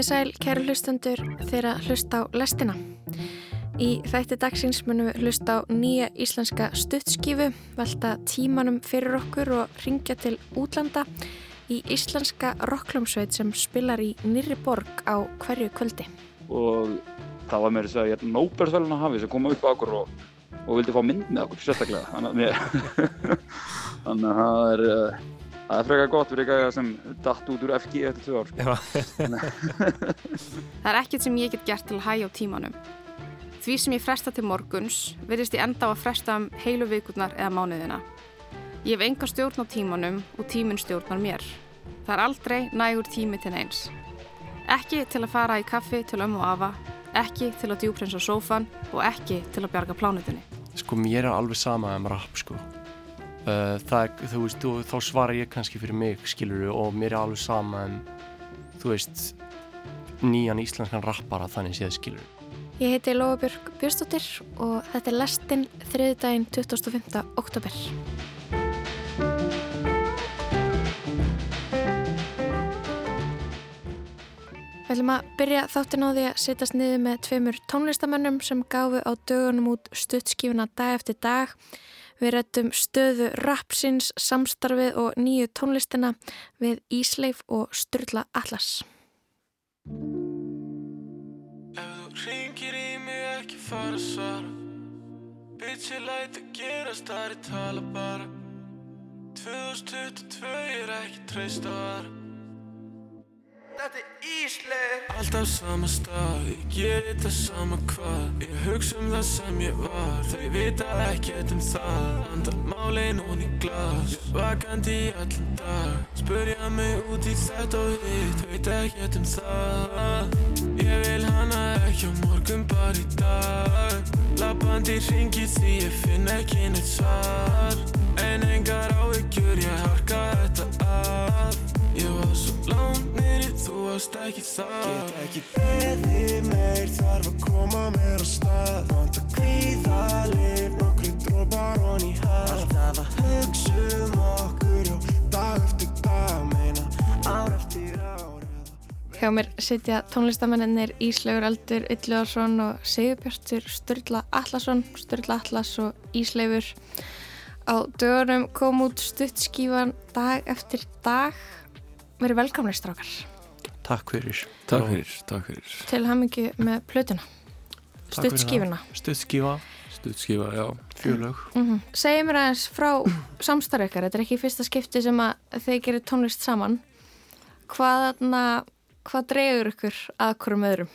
Komið sæl, kæru hlustendur, þeirra hlusta á lestina. Í þætti dagsins munum við hlusta á nýja íslenska stuttskifu, velta tímanum fyrir okkur og ringja til útlanda í íslenska rocklumsveit sem spilar í nýri borg á hverju kvöldi. Og það var með þess að ég er nóbersveluna hafi sem kom upp á okkur og, og vildi fá mynd með okkur sérstaklega. Þannig að, mér, að það er... Það er frekar gott fyrir eitthvað sem dætt út úr FG eftir tvö ár. Sko. það er ekkert sem ég get gert til að hægja á tímanum. Því sem ég fresta til morguns verðist ég enda á að fresta um heilu vikurnar eða mánuðina. Ég hef enga stjórn á tímanum og tíminn stjórnar mér. Það er aldrei nægur tími til neins. Ekki til að fara í kaffi til ömmu og afa, ekki til að djúprensa sófan og ekki til að bjarga plánutinni. Sko mér er alveg sama um rap sko. Uh, það þú veist, þú, þá svara ég kannski fyrir mig, skilur þú, og mér er alveg sama en, þú veist, nýjan íslenskan rappara þannig séð, skilur þú. Ég heiti Lóabjörg Björnstóttir og þetta er lestinn þriði daginn 25. oktober. Við ætlum að byrja þáttin á því að setjast niður með tveimur tónlistamennum sem gáfu á dögunum út stuttskífuna dag eftir dag. Við rættum stöðu rapsins, samstarfið og nýju tónlistina við Ísleif og Sturla Atlas. Ef þú ringir í mig ekki fara að svara. Bitch ég læti að gerast þar ég tala bara. 2022 er ekki treyst að vara Þetta er Ísleir Alltaf sama stað, ég ger þetta sama hvað. Ég hugsa um það sem ég var Þau vita ekkert um það. Andar málin og ný glas Vakandi í allan dag. Spurja mig út í þetta og hitt Veit ekkert um það. Ég vil hana ekki á morgun bara í dag. Lappandi ringi því ég finn ekki neitt svar. En engar áhyggjur ég harka þetta af. Ég var svo nýri, þú varst ekki það Get ekki beðið meir, þarf að koma mér á stað Vant að kvíða lif, nokkru drópar hon í haf Alltaf að hugsa um okkur, já, dag eftir dag Meina, ár eftir ár Hjá mér sitja tónlistamennir Íslaugur Aldur Ylluarsson og Sigurbjörnstur Sturla Atlasson, Sturla Atlas og Íslaugur. Á dögunum kom út stuttskífan dag eftir dag. Verið velkomnir strákar. Takk fyrir. Takk fyrir, takk fyrir. Til hamingi með plötuna. Stuttskífuna. Stuttskífa. Stuttskífa, já. Fjölög. Mm -hmm. Segji mér aðeins frá samstarf ykkar. Þetta er ekki fyrsta skipti sem að þeir gerir tónlist saman. Hvað, hvað dregur ykkur að hverjum öðrum?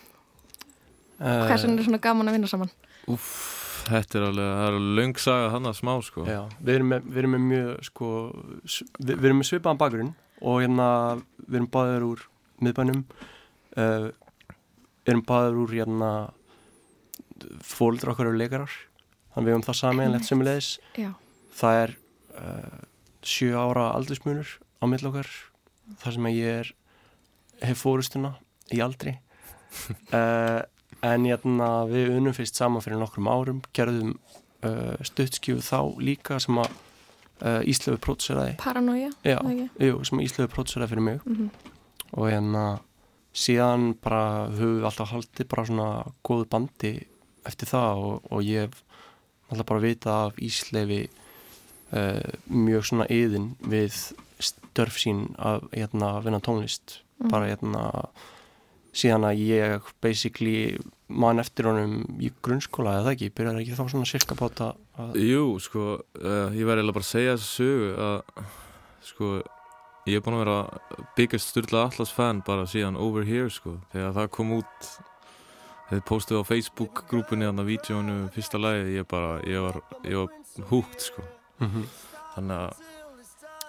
Uh, Hvað sem er svona gaman að vinna saman? Uff, þetta er alveg, það er alveg löngsaga hann að smá, sko. Já, við erum með, við erum með mjög, sko, við, við erum með svipaðan bakgrunn og hérna við erum báðir úr miðbænum. Uh, erum báðir úr hérna fólkdur okkar eru leikarar. Þannig við hefum það samanlegt sem við leiðis það er uh, sjö ára aldursmunur á mill okkar þar sem ég er hef fórustuna í aldri. Uh, en hérna við unum fyrst saman fyrir nokkrum árum gerðum stuttskjöfu þá líka sem að uh, Íslöfu prótseraði Paranoia? Já, jú, sem Íslöfu prótseraði fyrir mig. Mm -hmm. Og hérna síðan bara höfum við alltaf haldið bara svona góðu bandi eftir það og, og ég hef alltaf bara vita af Íslöfi uh, mjög svona yðin við störf sín að hérna, vinna tónlist mm. bara hérna síðan að ég basically mann eftir honum í grunnskóla eða ekki, byrjar ekki þá svona cirka báta að... Jú, sko, uh, ég verði bara að segja þessu sögu að sko, ég er búin að vera byggjast styrla Atlas fan bara síðan Over Here, sko, þegar það kom út þeir postuði á Facebook grúpunni þannig að vídjónu fyrsta lagi ég bara, ég var, ég var húgt, sko mm -hmm. þannig að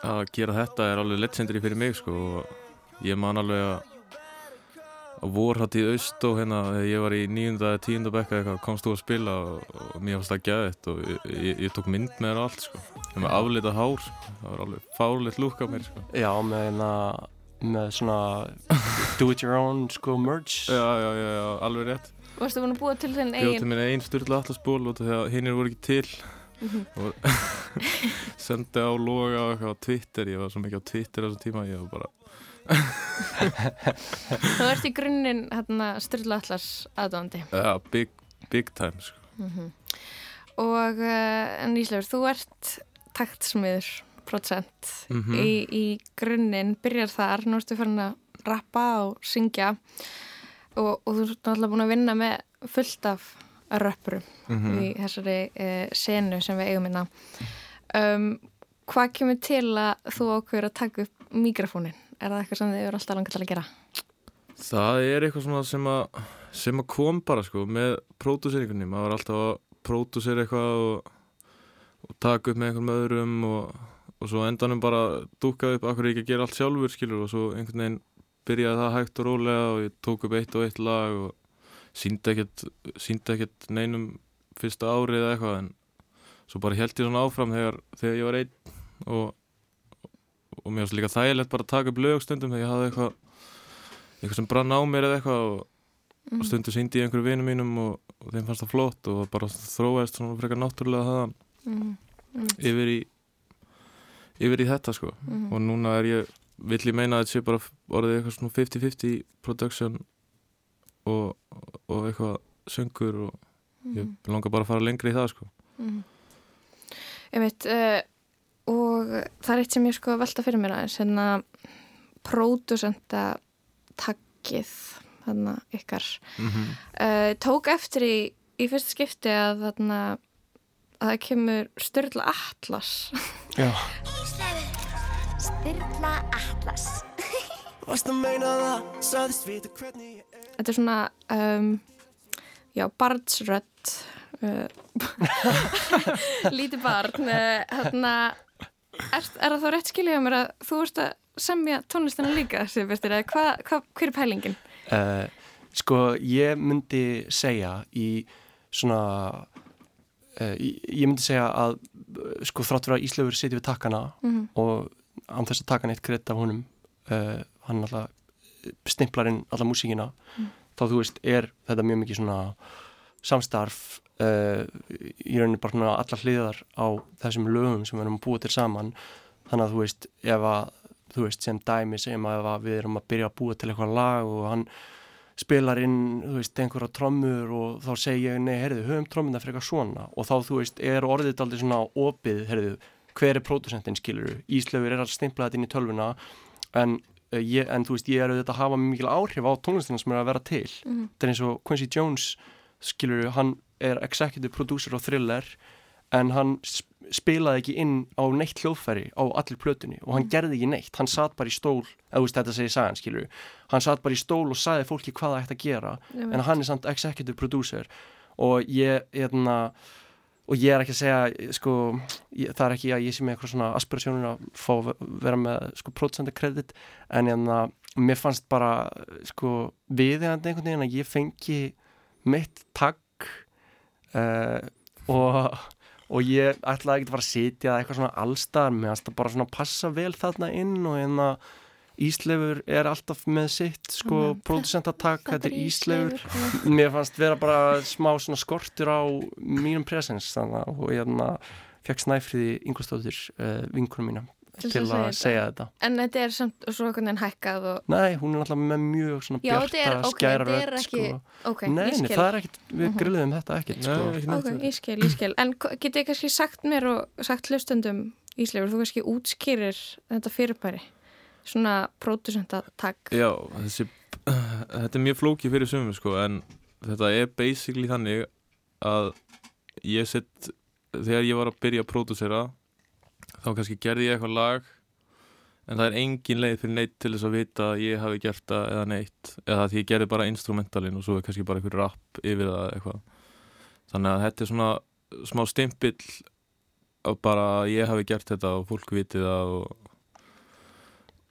að gera þetta er alveg legendary fyrir mig, sko og ég man alveg að á vorhatt í aust og hérna ég var í nýjunda eða tíunda bekka eitthvað komst þú að spila og, og mér fannst það gæðitt og ég, ég, ég tók mynd með það allt sko ég með aflita hár sko. það var alveg fárleitt lúk á mér sko Já, með hérna með svona do it your own sko merch Já, já, já, já alveg rétt Varstu búin að búa til þenn eigin? Bjóð til minn einn styrla allasból og þegar hinn er voru ekki til mm -hmm. og sendi á loga á Twitter ég var svo mikið á Twitter á þessum tíma ég var bara Þú ert í grunninn hérna, Sturla Allars aðdóðandi ja, big, big time sko. og uh, en Íslefur, þú ert taktsmiður procent Mhm. í, í grunninn, byrjar þar nú ertu farin að rappa og syngja og, og þú ert náttúrulega búin að vinna með fullt af röppurum Mhm. í þessari uh, senu sem við eigum innan um, hvað kemur til að þú ákveður að taka upp mikrofónin? Er það eitthvað sem þið eru alltaf langar til að gera? Það er eitthvað svona sem að sem að kom bara sko með pródúseringunni, maður var alltaf að pródúsera eitthvað og, og taka upp með einhverjum öðrum og, og svo endanum bara dúka upp akkur ekki að gera allt sjálfur skilur og svo einhvern veginn byrjaði það hægt og rólega og ég tók upp eitt og eitt lag og síndi ekkert, ekkert neinum fyrsta árið eða eitthvað en svo bara held ég svona áfram þegar, þegar ég var einn og, og mér varst líka þægilegt bara að taka upp lögstundum þegar ég hafði eitthvað eitthvað sem brann á mér eða eitthvað og, Mm. og stundu síndi ég einhverju vinum mínum og, og þeim fannst það flott og bara þróaðist svona frekar náttúrulega það Mm. Mm. yfir í yfir í þetta sko Mm. og núna er ég, vill ég meina að þetta sé bara orðið eitthvað svona 50-50 production og, og eitthvað söngur og ég Mm. langar bara að fara lengri í það sko. Mm. Einmitt, uh, og það er eitt sem ég sko velta fyrir mér aðeins hérna pródusenda takkið þarna ykkar. Mm -hmm. uh, tók eftir í, í fyrsta skipti að þarna að það kemur Sturla Atlas. Já, Sturla Atlas. Varst að meina það, saðist vita hvernig ég er þetta er svona um, já, barnsrödd uh, lítið barn uh, þarna er, er það þá rétt skiljað mér að þú ert að semja tónlistina líka eða hvað, hva, hver er pælingin? uh, sko ég myndi segja í svona uh, ég, myndi segja að uh, sko þrátt fyrir að Íslaugur sitja við takkana Mm og án þess að taka neitt greitt af honum uh, hann alltaf stimplar inn alla músíkina þá þú veist er þetta mjög mikið svona samstarf uh, í rauninni bara svona allar hliðar á þessum lögum sem við erum að búa til saman. Þannig að þú veist ef að þú veist sem dæmi segjum að við erum að byrja að búa til eitthvað lag og hann spilar inn, þú veist, einhverja trommur og þá segi ég, nei, heyrðu, höfum trommuna fyrir eitthvað svona. Og þá, þú veist, er orðið aldrei svona opið, heyrðu, hver er pródusentinn, skilur Íslaugur er alltaf stimplað þetta inn í tölvuna en, ég, en þú veist, ég er auðvitað að hafa mikil áhrif á tónlistina sem er að vera til. Mhm. þetta er eins og Quincy Jones skilur, hann er executive producer á Thriller en hann sp- spilaði ekki inn á neitt hljóðfæri á allir plötunni og hann gerði ekki neitt, hann satt bara í stól eða veist þetta segir sagan skilur hann satt bara í stól og sagði fólki hvað það ætti að gera en hann er samt executive producer. Og ég, hérna og ég er ekki að segja, sko ég, það er ekki að ég sé með eitthvað svona aspirasjónur að fá að vera með, sko, producenta kredit en hérna, mér fannst bara sko, viðeigandi einhvern veginn að ég fengi mitt takk uh, og og ég ætlaði ekki að fara að sitja eitthvað svona allstar, mér það bara svona passa vel þarna inn og hérna Íslefur er alltaf með sitt sko, Mhm. producentatak, þetta er Íslefur Ísleifur. mér fannst vera bara smá svona skortur á mínum presens þannig að og ég hérna fekk snæfriði yngustóttir uh, vinkunum mína Til til, að að segja segja þetta En þetta er samt svo okkur en hækkað og Nei, hún er alltaf með mjög svona Já, bjarta, er- skæra ok, Nei, ég það er ekkit, við Mhm. grilluðum þetta ekkit sko. Ok, ég skil, ég skil En getið þið kannski sagt mér og sagt hlustundum Ísleifur, þú kannski útskýrir þetta fyrirbæri svona pródusentatak Já, þessi, þetta er mjög flókið fyrir sumum sko, en þetta er basically þannig að ég sett, þegar ég var að byrja að pródusera, þá kannski gerði ég eitthvað lag, en það er engin leið fyrir neitt til þess að vita að ég hafi gert það eða neitt, eða því ég gerði bara instrumentalin og svo er kannski bara eitthvað rap yfir það eitthvað. Þannig að þetta er svona smá stimpill að bara ég hafi gert þetta og fólk viti það og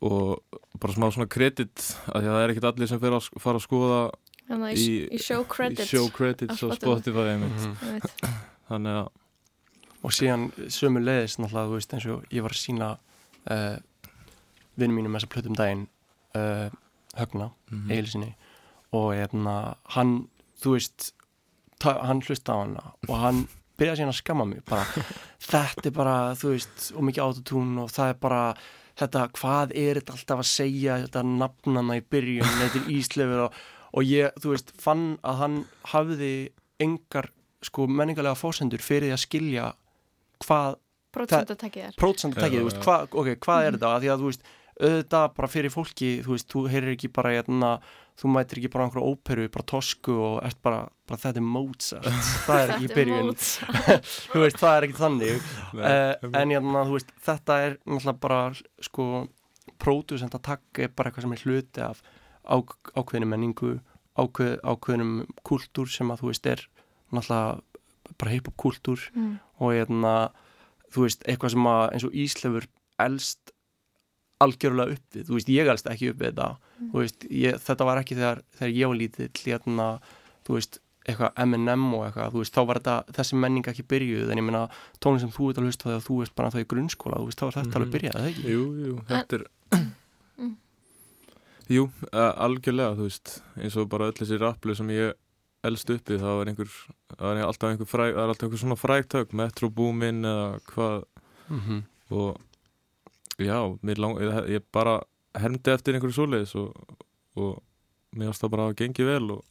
og bara smá svona kredit að því að það er ekkert allir sem fer að fara að skoða Þannig að í, í- show credits í show credits á og Spotify. Mhm. Einmitt. þannig að og síðan sömu leiðis náttúrulega, þú veist, eins og ég var að sína uh, vinnum mínum þessa plötum daginn uh, Högna, Mhm. Egil sinni og hérna, hann, þú veist hann hlusta á hana og hann byrjaði síðan að skamma mig bara, þetta er bara, þú veist og mikið autotune og það er bara þetta, hvað er þetta alltaf að segja þetta nafnana í byrjun þetta er Íslefur og, og ég, þú veist, fann að hann hafði engar sko menningarlega fórsendur fyrir því að skilja hvað Prótsendatekið er prótsendatekið, Já, þú veist, hvað, ok, hvað er Mhm. þetta, Af því að þú veist auðvitað bara fyrir fólki, þú veist, þú heyrir ekki bara hérna, þú mætir ekki bara einhverju óperu, bara tosku og ert bara, bara þetta er Mozart, það er ekki í byrjun. Þú veist, það er ekki þannig. Uh, en hérna, þú veist, þetta er náttúrulega bara, sko pródusent að taka er bara eitthvað sem er hluti af á, ákveðinu menningu ákveð, ákveðinum kultúr sem að þú veist er náttúrulega bara hip-hop kultúr Mm. og hérna, þú veist, eitthvað sem að eins og Íslefur elst algjörlega upp við, þú veist, ég elst ekki upp við þetta, þú veist, ég, þetta var ekki þegar, þegar ég var lítill, hérna þú veist, eitthvað M&M og eitthvað þú veist, þá var þetta, þessi menning ekki byrjuð en ég meina, tónlist sem þú ert að hlusta þegar þú veist bara þá í grunnskóla, þú veist, þá er þetta Mhm. alveg byrjað, eða ekki? Jú, jú, þetta er Mm. Jú, uh, algjörlega, þú veist eins og bara öll þessi rapplu sem ég elst uppi, það var einhver það er alltaf einhver fræg, það er alltaf einhver svona frægtök Metro Boomin eða hvað Mm -hmm. og já, lang, ég, ég bara hermdi eftir einhverju svoleiðis og, og mér varst það bara að gengi vel og,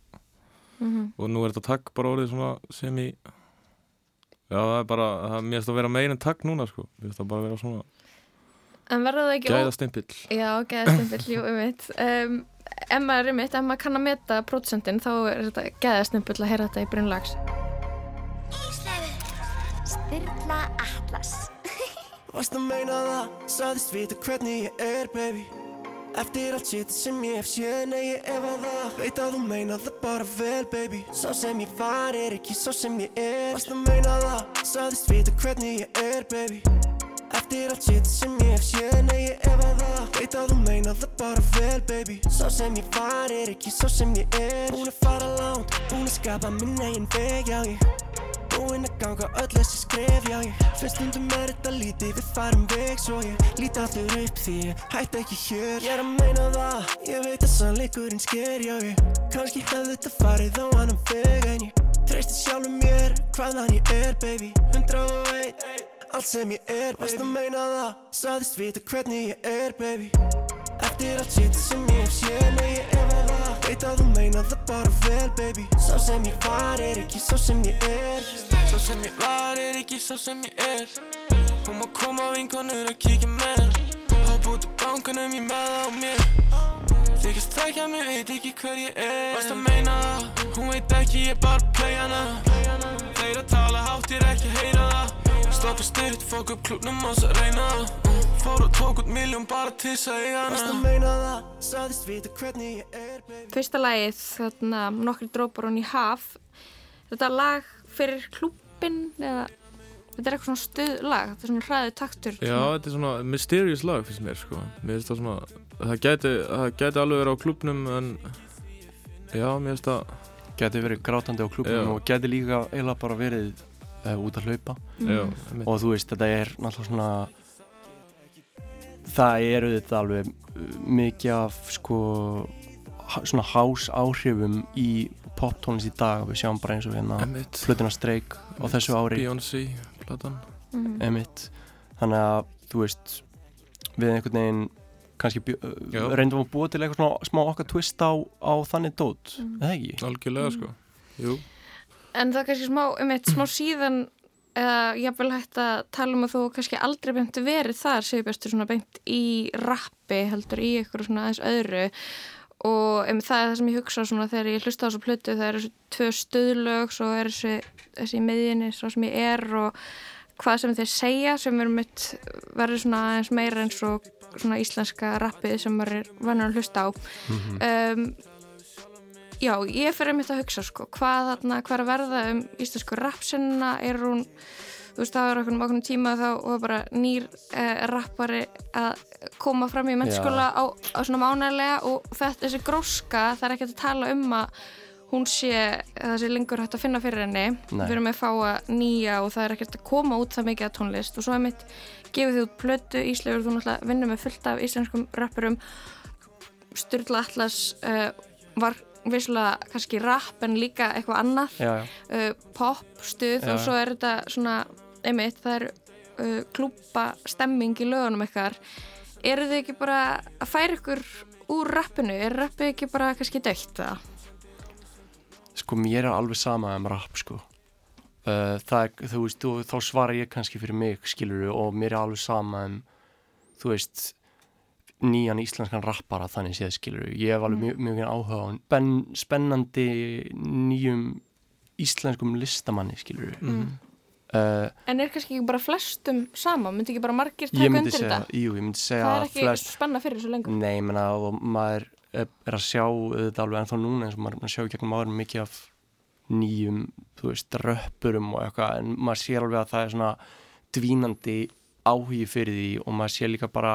Mhm. og nú er þetta takk bara orðið svona sem í já, það er bara, það, mér finnst það að vera meir en takk núna sko, mér finnst það bara að vera svona En verður það ekki ó- gæðastimpill Já, gæðastimpill, jú, um mitt um, Ef maður er mitt, ef maður kann að meta prótsentin þá er þetta gæðastimpill að heyra þetta í brunnlags Styrla Atlas Varst að meina það, saðist vita hvernig ég er, baby. Eftir allt shit sem ég hef séð, nei ég efa það. Veit að þú meina það bara vel, baby. Sá sem ég var er ekki sá sem ég er. Varst að meina það, saðist vita hvernig ég er, baby. Eftir allt shit sem ég hef séð, nei ég efa það. Veit að þú meina það bara vel, baby. Sá sem ég var er ekki sá sem ég er. Búin að fara langt, búin að skapa minn eigin veg, já ég Búinn að ganga öll þessi skref, já ég Fyrst stundum er þetta lítið, við farum veg Svo ég líti allur upp því ég hætti ekki hér. Ég er að meina það, ég veit að sannleikurinn sker, já ég Kanski hefði þetta farið á annan veg En ég treysti sjálfum mér, hvaðan ég er, baby. 101, allt sem ég er, baby Varst að meina það, saðist vita hvernig ég er, baby. Eftir allt shit sem ég hef séð, nei ég það Veit að þú meina það bara vel, baby? Sá sem ég var er ekki sá sem ég er. Sá sem ég var er ekki sá sem ég er. Hún má koma vinkonur að kíkja með. Hopp út úr bankanum ég með það á mér. Þykist þekja mig, veit ekki hver ég er. Varst að meina það, hún veit ekki ég bara play hana. Þeir að tala hátt, ég er ekki að heyra það. Stoppa stutt, fokk upp klubnum og svo reyna það Fór og tók út miljón bara til þess að eiga Varst að hana meina það, saðist vita hvernig ég er, baby. Fyrsta lagið, þarna nokkri drópar hún í haf. Þetta lag fyrir klúbbin eða þetta er eitthvað svona stuðlag þetta er svona hraðu taktur. Já, þetta er svona mysterious lag finnst mér sko. Mér finnst það svona Það gæti, það gæti alveg verið á klubnum en Já, mér finnst það Geti verið grátandi á klubunum Já. og geti líka eiginlega bara verið uh, út að hlaupa. Já, Mm. og þú veist, þetta er náttúrulega svona það eru þetta alveg uh, mikið af sko svona hás áhrifum í poptónlist í dag við sjáum bara eins og hérna. Flutina Streik á þessu ári Beyoncé, platan Mhm. emitt þannig að þú veist við einhvern veginn kannski bjó- Já. uh, reyndum að búa til eitthvað svona smá okkar twist á, á þannig dót Mhm. eða ekki? Algjörlega sko Jú, En það er kannski smá, um eitt smá síðan eða ég vil hægt að tala um að þú kannski aldrei beint verið þar segjubjastur svona beint í rappi heldur í ykkur svona aðeins öðru. Og um, það er það sem ég hugsa svona þegar ég hlusta á þessu plötu það er þessu tvö stöðlög svo er þessi, þessi í miðjunni svo sem ég er og hvað sem þeir segja sem er mitt verður svona aðeins meira eins og svona íslenska rappið sem maður er vannur að hlusta á. Um, Já, ég fyrir mitt að hugsa sko, hvað þarna, hvað er að verða um íslensku rapsinna, er hún, þú veist, það var okkur um okkur tíma þá var bara nýr eh, rappari að koma fram í mennskóla á, á svona mánælega og þetta, þessi gróska, það er ekki að tala um að hún sé, það sé lengur hægt að finna fyrir henni, Nei. við erum að fá nýja og það er ekkert að koma út það mikið að tónlist. Og svo er mitt, gefið þið út plötu, Íslegur, þú náttúrulega vinnur með fullt af íslenskum rappurum, Sturla Atlas uh, var vissulega kannski rap en líka eitthvað annað Já, já, uh, pop stuð Já. og svo er þetta svona einmitt það er uh, klúpa stemming í lögunum ykkar eru þið ekki bara að færa ykkur úr rappinu? Er rappið ekki bara kannski dögt það? Sko mér er alveg sama um rap sko uh, það er, þú veist, og, þá svara ég kannski fyrir mig skilur og mér er alveg sama um þú veist nýjan íslenskan rappara þannig séð skilur ég hef alveg mjög, mjög áhuga á ben, spennandi nýjum íslenskum listamanni skilur Mm. uh, En er kannski ekki bara flestum sama? Myndi ekki bara margir taka undir segja, þetta? jú, ég myndi segja Það er ekki flest, spenna fyrir þessu lengur. nei, ég menna og maður er, að sjá þetta alveg ennþá núna eins og maður er að sjá gegnum áður mikið af nýjum, þú veist, röppurum og eitthvað, en maður sér alveg að það er svona dvínandi áhugi fyrir því og maður sér líka bara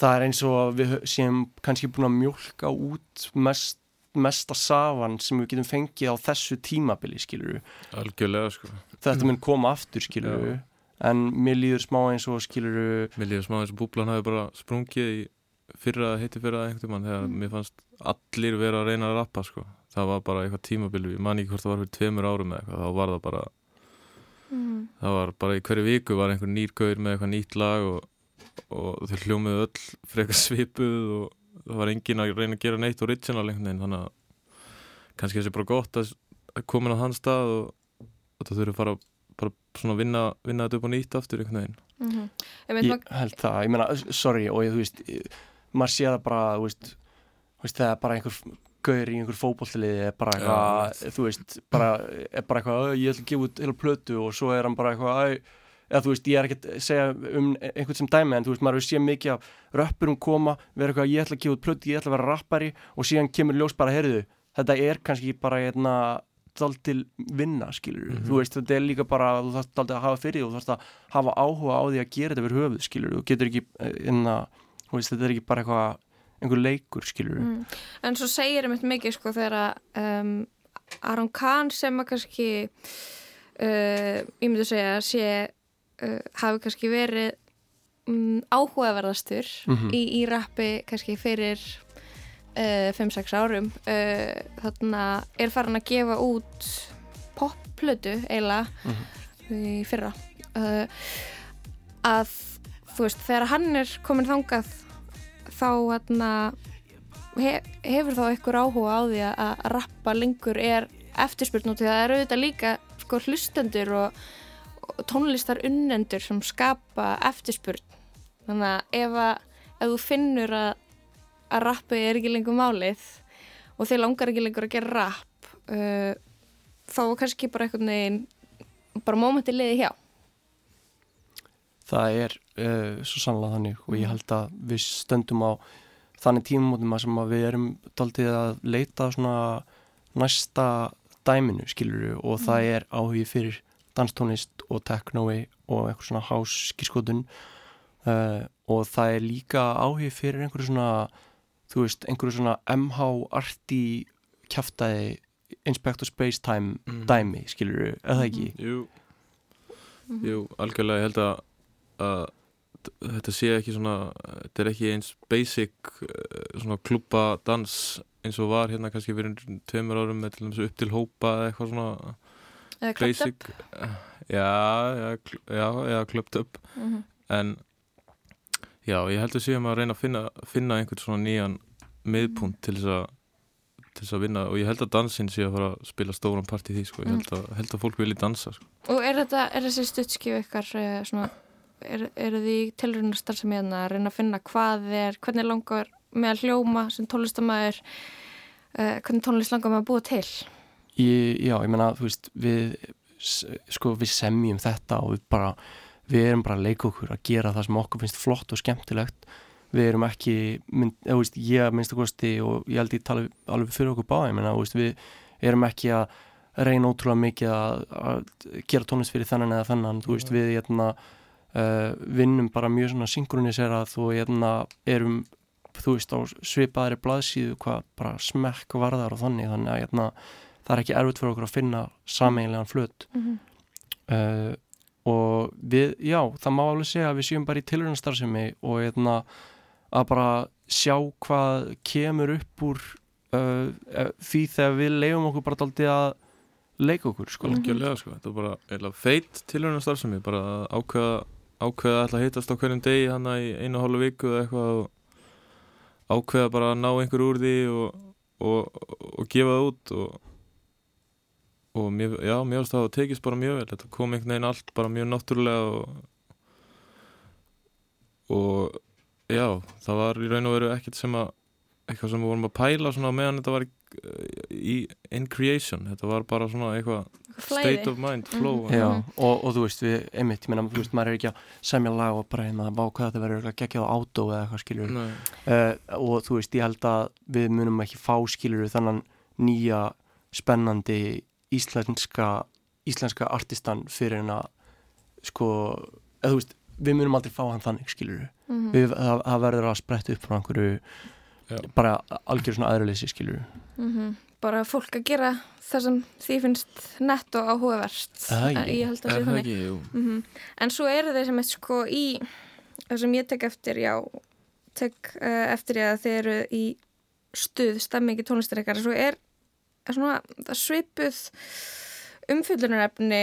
það er eins og við séum kannski búin að mjólka út mest, mesta safan sem við getum fengið á þessu tímabili, skilur algjörlega sko. Þetta mun koma aftur, skilur en mér líður smá eins og, skilur Mér líður smá eins og búblan hafi bara sprungið í fyrra, heiti fyrra einhvern mann þegar mér fannst allir vera að reyna að rappa sko. Það var bara eitthvað tímabil, ég man ekki hvort það var fyrir tveimur árum eða eitthvað, þá var það bara Mm. það var bara í hverju viku var einhver nýr gaur með eitthvað nýtt lag og, og þau hljómiðu öll frekar svipuð og það var engin að reyna að gera neitt original einhvern veginn, þannig að kannski þessi bara gott að, að komin á þann stað og, og það þurfi að fara bara svona að vinna, vinna þetta upp á nýtt aftur einhvern veginn. Mm -hmm. Ég veit Ég held það, ég meina, sorry og ég, þú veist, maður sé það bara, þú veist, þú veist, það er bara einhver gaur í einhver fótbollliði er bara eitthvað, þú veist, bara, er bara eitthvað, "Ö, ég ætla að gefa út heila plötu og svo er hann bara eitthvað, æ, eða þú veist, ég er ekki að segja um einhvern sem dæmi en þú veist, maður hefur séð mikið af röppurum koma, vera eitthvað, ég ætla að gefa út plötu, ég ætla að vera rappari og síðan kemur ljós bara, heyrðu, þetta er kannski bara, hérna, daldil vinna, skilur Mhm. þú veist, þetta er líka bara, þú þarfst daldil að hafa fyrir því og þú þarfst að hafa áhuga á því að gera þetta fyrir höfuð, skilur þú getur ekki, inna, þú veist, þetta er ekki bara eitthvað, einhver leikur, skilur mm. en svo segir einmitt mikið sko þegar að um, Aron Kahn sem að kannski uh, ég myndi segja að sé uh, hafi kannski verið um, áhugaverðastur Mhm. í, í rappi kannski fyrir uh, 5-6 árum. Uh, þarna er farin að gefa út popplötu eiginlega í fyrra. Uh, að þú veist þegar hann er komin þangað þá hérna he, hefur þá einhver áhuga á því að, að rappa lengur er eftirspurn og því að það eru auðvitað líka sko hlustendur og tónlistar unnendur sem skapa eftirspurn. Þannig að ef, að, ef þú finnur að, að rappi er ekki lengur málið og þið langar ekki lengur að gera rapp uh, þá kannski bara einhvern veginn bara mómenti liði hjá. Það er uh, svo sannlega þannig og ég held að við stöndum á þannig að sem að við erum daldið að leita svona næsta dæminu skilur og það er áhugi fyrir danstónlist og teknói og eitthvað svona háskískotun uh, og það er líka áhugi fyrir einhverju svona þú veist, einhverju svona MH-arti kjaftaði Inspector Spacetime Mhm. dæmi skilur, eða ekki? Jú, jú, algjörlega ég held að, að þetta sé ekki svona þetta er ekki eins basic eh, svona klúpa dans eins og var hérna kannski fyrir tveimur árum með til dæmis upp til hópa eða eitthvað svona eða klöpt upp basic já, já, kl- já, já klöpt upp Mhm. en já, ég held að séum að reyna að finna, finna einhvern svona nýjan miðpunkt til þess að til þess að vinna og ég held að dansinn sé að fara að spila stóran part í því sko, ég held að, held að fólk vilji dansa sko. Og er þetta, er þessi stuttskif ykkar eh, svona, er, eru því tilrunastar sem ég að reyna að finna hvað er, hvernig langar með að hljóma sem tónlistamæður, uh, hvernig tónlist langar með að búa til? Ég, já, ég meina, þú veist, við, sko, við semjum þetta og við bara, við erum bara að leika okkur að gera það sem okkur finnst flott og skemmtilegt. Við erum ekki, mynd, eða, veist, ég að minnsta kosti og ég held ég tala alveg fyrir okkur báði, ég veist, við erum ekki að reyna ótrúlega mikið að, að gera tónlist fyrir þennan eða þennan, þú veist, við, hérna, uh, vinnum bara mjög svona synkroniserað og, hérna, erum, þú veist, á svipaðri blaðsíðu hvað bara smekk varðar og þannig, þannig að, hérna, það er ekki erfitt fyrir okkur að finna sameiginlegan flut Mhm. uh, og við, já, það má alveg segja að við séum bara í tilrunastarfsemi og hérna, að bara sjá hvað kemur upp úr uh, eh, því þegar við leifum okkur bara daldið að leika okkur sko. algjörlega sko, þetta er bara eða feit tilhörna starfsemi, bara að ákveða ákveða að ætla að hittast á hverjum degi hann í einu og hálfu viku eða eitthvað og ákveða bara að ná einhver úr því og, og, og gefa það út og, og mér, já, mér finnst það að tekist bara mjög vel. Þetta kom einhvern veginn allt bara mjög náttúrulega og og já, það var í raun og veru ekkert sem að eitthvað sem við vorum að pæla svona meðan þetta var í, í in creation, þetta var bara svona eitthvað Flæði. state of mind, flow. Já, og, og þú veist, við, einmitt, ég meina, þú veist, maður er ekki að semja lag og bara hérna, vá hvað þetta verður geggjað á átó eða eitthvað skilur Nei. uh, og þú veist, ég held að við munum ekki fá skilur þannan nýja spennandi íslenska íslenska artistan fyrir en að sko, eða þú veist við munum aldrei fá hann þannig skilur Mhm. við, það, það verður að spretta upp frá einhverju Já. bara algjör svona aðruleysi skilur Mhm. bara fólk að gera það sem því finnst nett og áhugaverst Það. En ég held að Er sé það þannig mm en svo eru þeir sem eitt sko í það sem ég tek eftir já tek uh, eftir ég að þeir eru í stuð, stemmingi tónlistar ykkar svo er er svona svipuð umfyllunarefni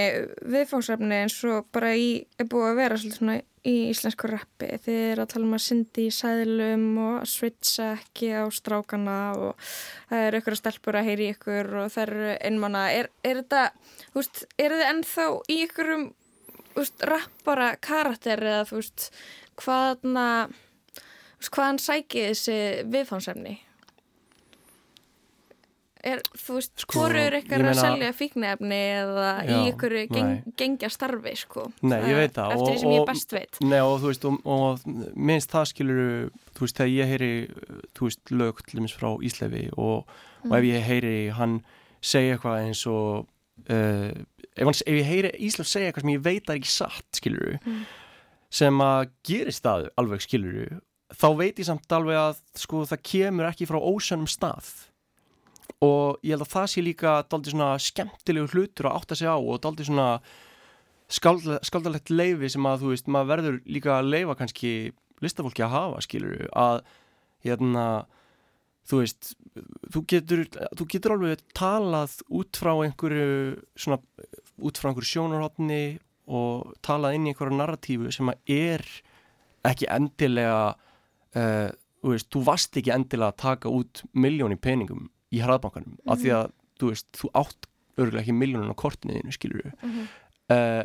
viðfáðsefni eins og bara í, er búið að vera svona í íslensku rappi. Þið er að tala um að syndi í sæðlum og að switcha ekki á strákana og það eru ykkur stelpur að heyri ykkur og það eru einmanna er, er þetta, þú veist, eru þið ennþá í ykkurum þú veist, rappara karakter eða þú veist, hvaðna þú veist, hvaðan sækið þessi viðfáðsefni er, þú veist, Sko, hvoru er ykkar að selja fíknefni eða í Já, ykkur geng, gengja starfi, sko? Nei, ég veit það, eftir og- því sem ég best veit. Nei og þú veist og, og minnst það skilur þú veist þegar ég heyri þú veist lög til dæmis frá Íslefi og, og ef ég heyri hann segja eitthvað eins og uh, ef, hann, ef ég heyri Íslef segja eitthvað sem ég veit að ekki satt skilur Mm. sem að gerist það alveg skilur þá veit ég samt alveg að sko það kemur ekki frá ósönnum stað og ég held að það sé líka daldið svona skemmtilegu hlutur að átta sig á og daldið svona skáldalegt leifi sem að þú veist, maður verður líka að leifa kannski listafólki að hafa, skilur að hérna þú veist, þú getur þú getur alveg talað út frá einhverju svona, út frá einhverju sjónarhóttni og talað inn í einhverju narratífu sem að er ekki endilega uh, þú veist, þú varst ekki endilega að taka út miljón í peningum í hraðbankanum, af því að þú veist, þú átt örgulega ekki miljónun á kortinu þínu, skilur Mhm. uh,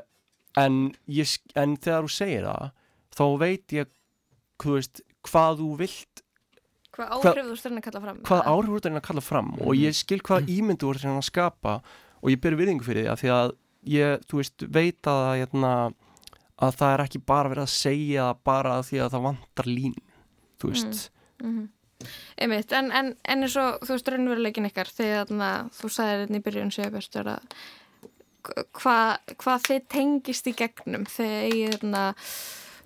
en, ég, sk- en þegar þú segir það þá veit ég þú veist, hvað þú vilt Hvað áhrif þú styrna að kalla fram hvað áhrif þú ert að kalla fram og ég skil hvað ímyndu þú ert að skapa og ég ber virðingu fyrir því að því að ég, þú veist, veit að hérna, að það er ekki bara verið að segja bara að því að það vantar lín þú veist, mm Einmitt, en, en, en eins og þú veist raunveruleikin ykkar þegar þarna, þú sagðir þetta í byrjun að hvað hva þið tengist í gegnum þegar ég þarna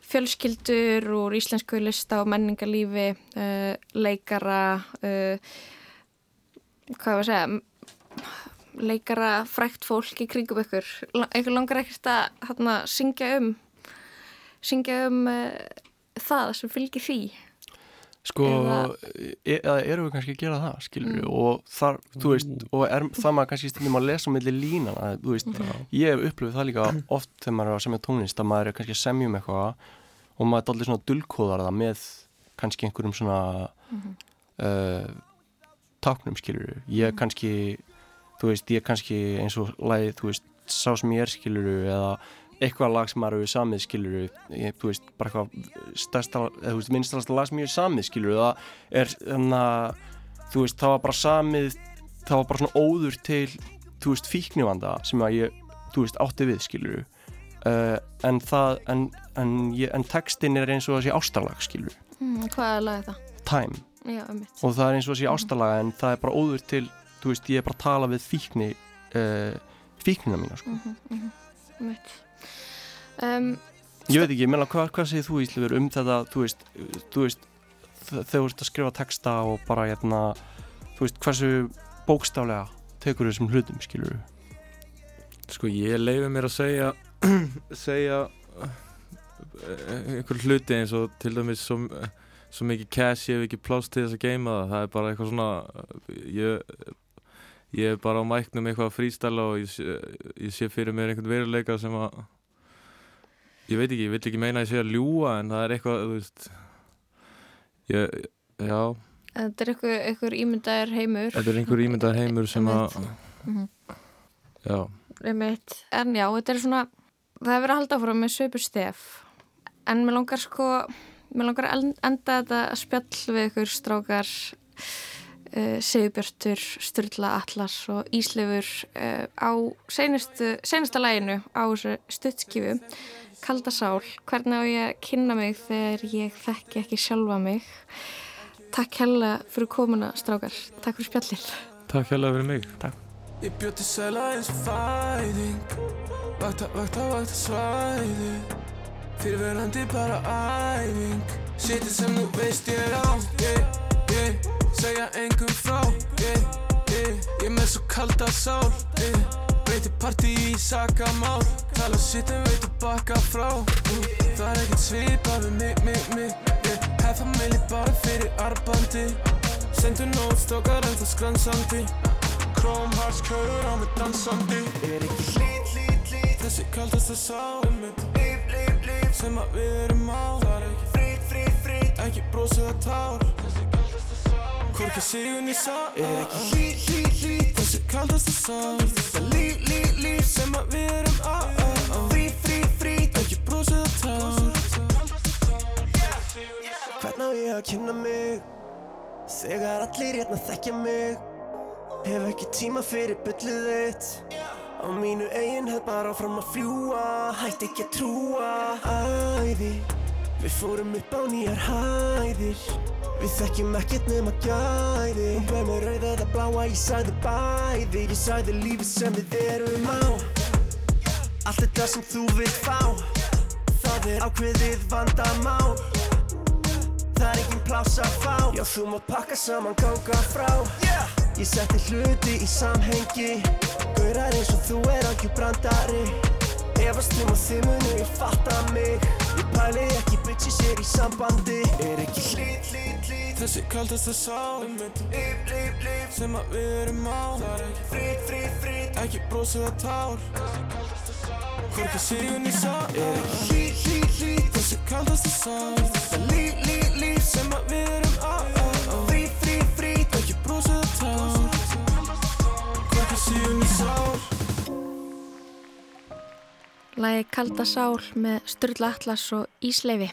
fjölskyldur úr íslensku lista og menningarlífi uh, leikara uh, hvað var að segja leikara frækt fólk í kringum ykkur. Einhver langar ekkert að þarna, syngja um syngja um uh, það sem fylgir því sko Eða- e- eru við kannski að gera það, skilur við? Mm. og þar, þú veist, og er það maður kannski stundum að lesa milli línana, þú veist ég hef upplifið það líka oft þegar maður er að semja tónlist að maður er kannski að semja um eitthvað og maður er allir svona dulkóðar það með kannski einhverjum svona uh, táknum skilur ég kannski þú veist, ég kannski eins og lagið, þú veist, sá sem ég er skilur eða eitthvað lag sem maður hefur samið skilur ég, þú veist, bara eitthvað stærsta, eða þú veist, minnstasta lag sem ég hefur samið skilur það er þannig að þú veist, það var bara samið það var bara svona óður til þú veist, fíknivanda sem að ég þú veist, átti við skilur uh, en það, en, en, ég, en textin er eins og þessi ástarlag skilur mm, hvað er lagið það? time. Já, einmitt. Og það er eins og þessi ástarlaga en það er bara óður til, þú veist, ég er bara að tala við fíkni uh, fíknina mína sko. mm -hmm, einmitt um, ég veit ekki, ég meina, hvað, hvað segir þú Íslifur um þetta, þú veist, þú veist þegar þú ert að skrifa texta og bara hérna, þú veist, hversu bókstaflega tekur þessum hlutum, skilur þú? Sko ég leifi mér að segja segja eh, einhver hluti eins og til dæmis svo, svo mikið cash ég hef ekki pláss til þess að geima það það er bara eitthvað svona ég, ég er bara á mæknum eitthvað að frístæla og ég sé, ég sé fyrir mér einhvern veruleika sem að ég veit ekki, ég vil ekki meina að ég sé að ljúa en það er eitthvað, þú veist ég, já. Þetta er einhver, einhver ímyndaðir heimur. Þetta er einhver ímyndar heimur sem að Mhm. já, Einmitt. En já, þetta er svona það er verið að halda áfram með sveipu stef. En mér langar sko mér langar að en- enda þetta spjall við ykkur strákar Sigurbjörtur, Sturla Atlas og Íslefur uh, á seinustu, seinusta læginu á þessu stuttskifu Kalda sál, hvernig á ég að kynna mig þegar ég þekki ekki sjálfa mig? Takk hella fyrir komuna strákar, takk fyrir spjallið. Takk hérlega fyrir mig. Ég bjóð til sæla eins og fæðing Vakta, vakta, vakta svæði Fyrirverandi bara æfing. Sittir sem þú veist ég er á yeah, yeah. Segja engum frá yeah, yeah. Ég með svo kalda sál yeah. Breyti partí í sakamál Tala sitt en veit að baka frá mm. Það er ekkert svipað við mig, mig, mig yeah. Hef familji bara fyrir arbandi Sendu nót, stókar en það skransandi kjöður á mig dansandi Er ekki hlýt, hlýt, hlýt Þessi kaldasta sá Líf, líf, líf Sem að við erum á Það er ekki frýt, frýt, frýt Ekki brósið að tár Hvorki sigun í sá Er ekki hlýt, hlýt, hlýt Þessi kaldasta sá Þetta líf, líf, líf Sem að við erum á Frýt, frýt, frýt Ekki brósið að tár Hvern á ég að kynna mig? Þegar allir hérna þekkja mig. Hef ekki tíma fyrir byllið þitt. Á mínu eigin hefð bara áfram að fljúa Hætti ekki að trúa. Æði Við fórum upp á nýjar hæðir. Við þekkjum ekkert nema gæði Hún bauð mér rauða eða bláa Ég sagði bæði. Ég sagði lífið sem við erum á. Allt þetta sem þú vilt fá Það er ákveðið vandamál. Það er engin pláss að fá. Já, þú mátt pakka saman, ganga frá. Ég setti hluti í samhengi. Gaurar eins og þú er algjör brandari Efast um að þið munu, ég fatta mig. Ég pæli ekki bitches er í sambandi. Er ekki hlýt, hlýt, hlýt Þessi kaldasta sá Líf, líf, líf. Sem að við erum á. Það er ekki Frýt, frýt, frýt Ekki brósið að tár. Hvorki sigun í sá Er ekki hlýt, hlýt, hlýt Þessi kaldasta sá Þetta líf, líf, líf Sem að við erum á. Frýt, frýt, frýt Ekki brósið að tár. Hvorki sigun í sá Lægi Kalda sál með Sturla Atlas og Ísleifi.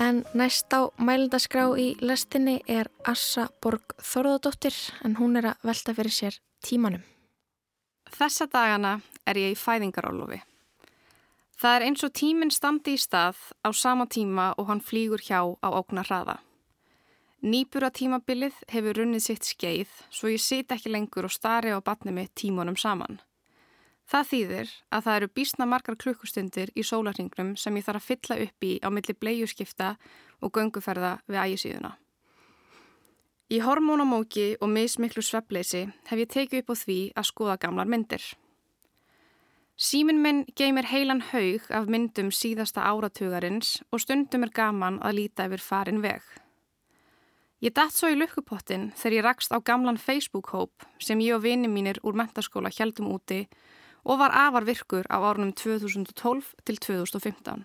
En næst á mælindaskrá í lestinni er Assa Borg Þorðardóttir en hún er að velta fyrir sér tímanum. Þessa dagana er ég í fæðingarólofi. Það er eins og tíminn standi í stað á sama tíma og hann flýgur hjá á óknar hraða. Nýbura tímabilið hefur runnið sitt skeið svo ég sit ekki lengur og stari á batni mitt tímunum saman. Það þýðir að það eru bísna margar klukkustundir í sólarringnum sem ég þarf að fylla upp í á milli bleiuskipta og gönguferða við ægisíðuna. Í hormónamóki og mismiklu sveppleysi hef ég tekið upp á því að skoða gamlar myndir. Símin minn geymir heilan haug af myndum síðasta áratugarins og stundum er gaman að líta yfir farin veg. Ég datt svo í lukkupottin þegar ég rakst á gamlan Facebook-hóp sem ég og vini mínir úr mentaskóla heldum úti og var afar virkur á árunum 2012 til 2015.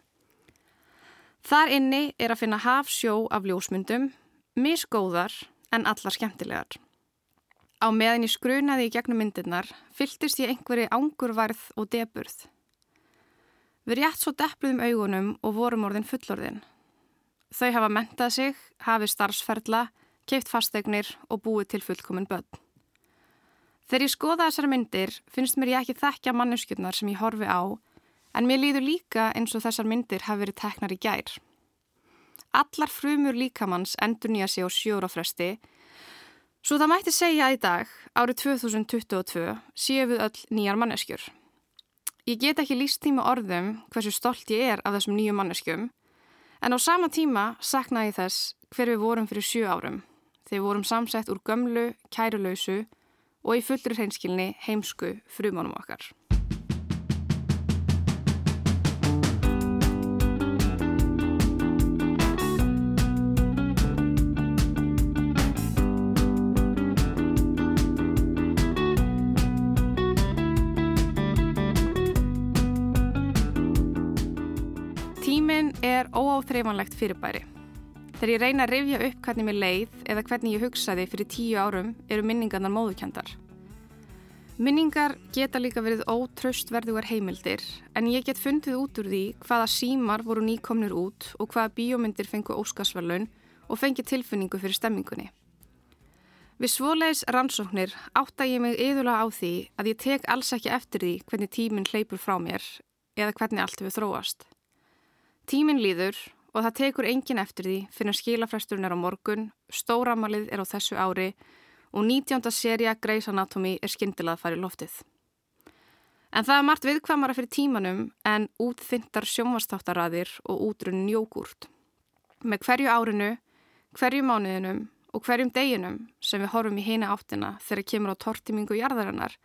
Þar inni er að finna hafsjó af ljósmyndum, misgóðar en allar skemmtilegar. Á meðan ég skrunaði í gegnum myndirnar fylltist ég einhverju ángurvarð og deburð. Við rétt svo depluðum augunum og vorum orðin fullorðin. Þau hafa mentað sig, hafið starfsferðla, keift fasteignir og búið til fullkominn börn. Þegar ég skoða þessar myndir finnst mér ég ekki þekkja manneskjurnar sem ég horfi á en mér líður líka eins og þessar myndir hafi verið teknar í gær. Allar frumur líkamanns endur nýja sig á sjóra fresti svo það mætti segja í dag, árið 2022, séu við öll nýjar manneskjur. Ég get ekki líst tíma orðum hversu stolt ég er af þessum nýju manneskjum en á sama tíma saknaði ég þess hver við vorum fyrir sjö árum þegar við vorum samsett úr gömlu, kærulausu og í fullri hreinskilni heimsku frumánum okkar. er óáþreifanlegt fyrirbæri. Þegar ég reyna að rifja upp hvernig mér leið eða hvernig ég hugsaði fyrir tíu árum eru minningarnar móðukendar. Minningar geta líka verið ótraustverðugar heimildir en ég get fundið út úr því hvaða símar voru nýkomnir út og hvaða bíómyndir fengu óskarsverlun og fengi tilfinningu fyrir stemmingunni. Við svoleiðis rannsóknir átta ég mig yðurlega á því að ég tek alls ekki eftir því hvernig tíminn hleypur frá mér eða hvernig allt við þróast. Tíminn líður og það tekur engin eftir því fyrir skilafræsturinn er á morgun, stóramalið er á þessu ári og 19. seria Grey's Anatomy er skindilað að fara í loftið. En það er margt viðkvamara fyrir tímanum en útþyndar sjónvastáttaraðir og útrunnin jógúrt. Með hverju árinu, hverju mánuðinum og hverjum deginum sem við horfum í heina áttina þegar kemur á tortimingu jarðarinnar,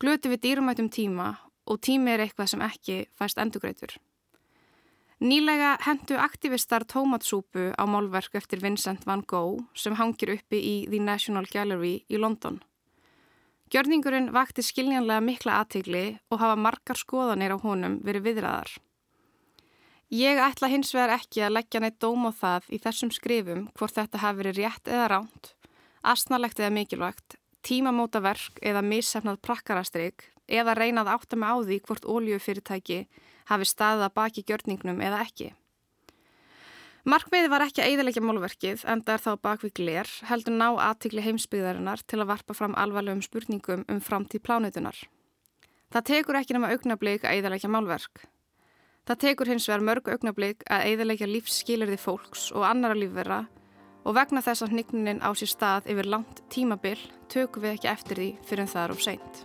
glötu við dýrumætum tíma og tími er eitthvað sem ekki fæst endugreitur. Nýlega hendu aktivistar tómatsúpu á málverk eftir Vincent van Gogh sem hangir uppi í The National Gallery í London. Gjörningurinn vakti skiljanlega mikla aðtigli og hafa margar skoðanir á honum verið viðræðar. Ég ætla hins vegar ekki að leggja neitt dóm á það í þessum skrifum hvort þetta hafi verið rétt eða ránt, asnalegt eða mikilvægt, tímamóta verk eða missefnað prakkarastrygg eða reynað átta með á því hvort óljufyrirtæki hafi staðið að baki gjörningnum eða ekki. Markmiði var ekki að eiðilegja málverkið en það er þá bak við gler heldur ná aðtikli heimsbyggðarinnar til að varpa fram alvarlegum spurningum um framtíð plánutunar. Það tekur ekki nema augnablík að eiðilegja málverk. Það tekur hins vegar mörg augnablík að eiðilegja lífsskilirði fólks og annara lífverða og vegna þess að hnignunin á sér stað yfir langt tímabil tökum við ekki eftir því fyrir en það er of seint.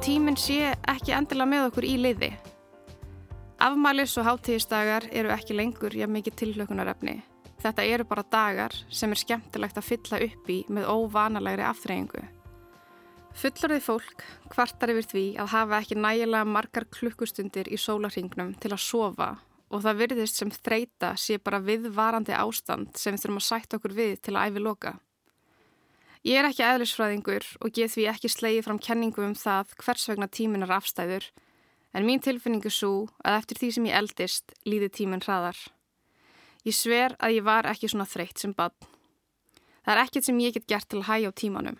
Tíminn sé ekki endilega með okkur í liði. Afmælis og hátíðisdagar eru ekki lengur jafn mikið tilhlökunarefni. Þetta eru bara dagar sem er skemmtilegt að fylla upp í með óvanalegri aftreyingu. Fullorðið fólk kvartar yfir því að hafa ekki nægilega margar klukkustundir í sólarhingnum til að sofa og það virðist sem þreita sé bara viðvarandi ástand sem við þurfum að sætt okkur við til að æfi loka. Ég er ekki eðlisfræðingur og get því ekki slegið fram kenningu um það hvers vegna tímin er afstæður, en mín tilfinningu svo að eftir því sem ég eldist líði tímin hraðar. Ég sver að ég var ekki svona þreytt sem bann. Það er ekkert sem ég get gert til að hægja á tímanum.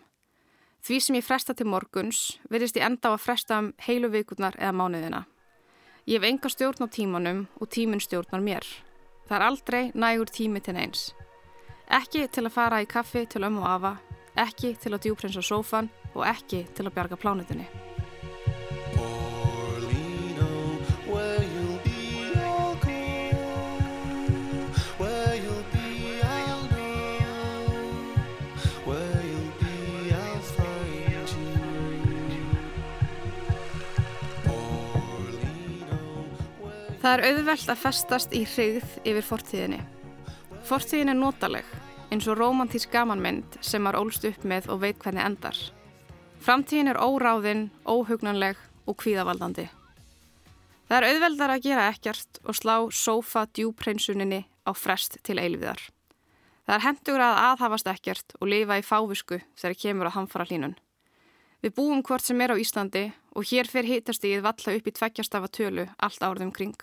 Því sem ég fresta til morguns verðist ég enda á að fresta um heilu vikurnar eða mánuðina. Ég hef enga stjórn á tímanum og tímin stjórnar mér. Það er aldrei nægur tími til neins. Ekki til að fara í kaffi til ömmu afa ekki til að djúprensa sófan og ekki til að bjarga plánutinni. Það er auðvelt að festast í hrigð yfir fortíðinni. Fortíðin er notaleg eins og romantísk gamanmynd sem maður ólst upp með og veit hvernig endar. Framtíðin er óráðinn, óhugnanleg og kvíðavaldandi. Það er auðveldar að gera ekkert og slá sófa djúpreinsuninni á frest til eilviðar. Það er hendur að aðhafast ekkert og lifa í fávisku þegar kemur að hamfara hlínun. Við búum hvort sem er á Íslandi og hér fer hitastíð valla upp í tveggjastafa tölu allt árðum kring.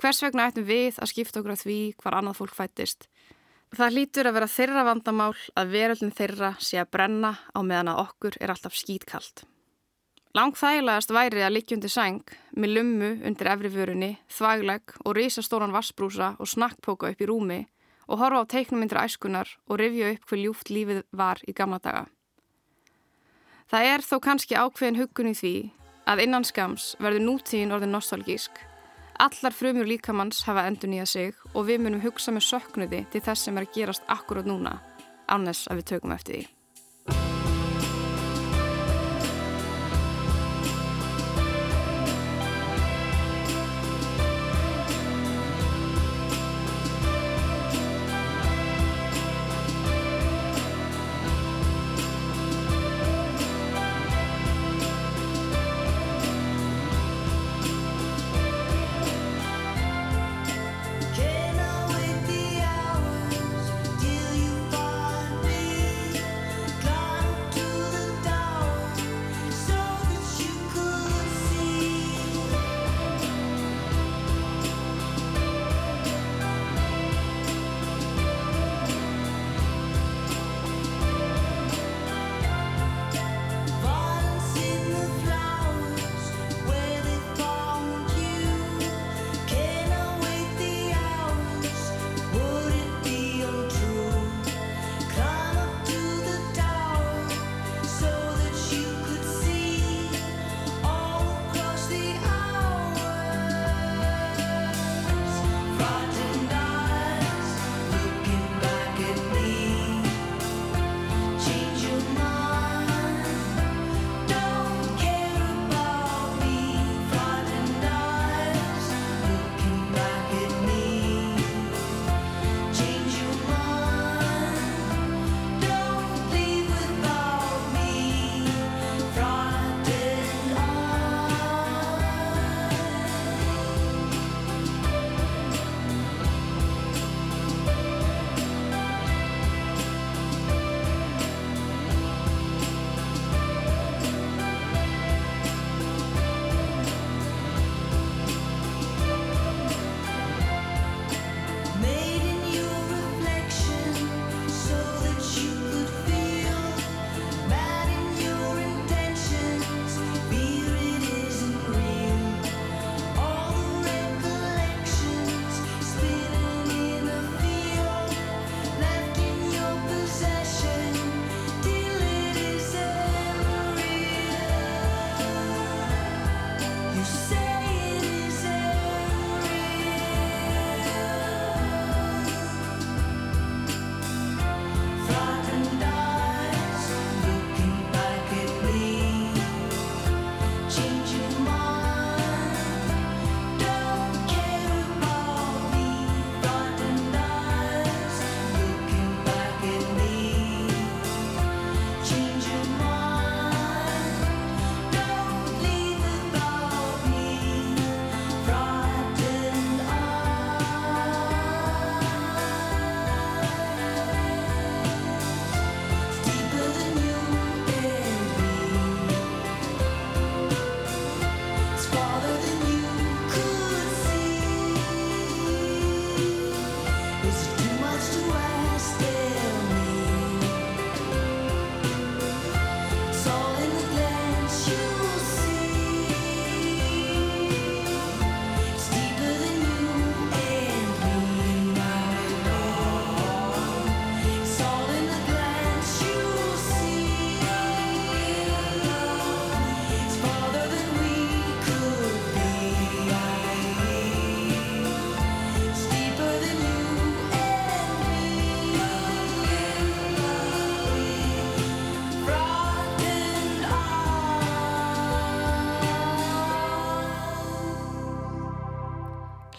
Hvers vegna ættum við að skipta okkur að því hvar annað fólk fættist Það hlýtur að vera þeirra vandamál að veröldin þeirra sé að brenna á meðan að okkur er alltaf skýtkalt. Langþægilegast væri að likjundi sæng með lummu undir efri vörunni, þvægleg og risastóran vassbrúsa og snakkpóka upp í rúmi og horfa á teiknumindir æskunar og rifja upp hver ljúft lífið var í gamla daga. Það er þó kannski ákveðin hugun í því að innan skams verður nútíðin orðin nostálgísk Allar frumur líkamanns hafa endur nýjað sig og við munum hugsa með söknuði til þess sem er að gerast akkurát núna, annars að við tökum eftir því.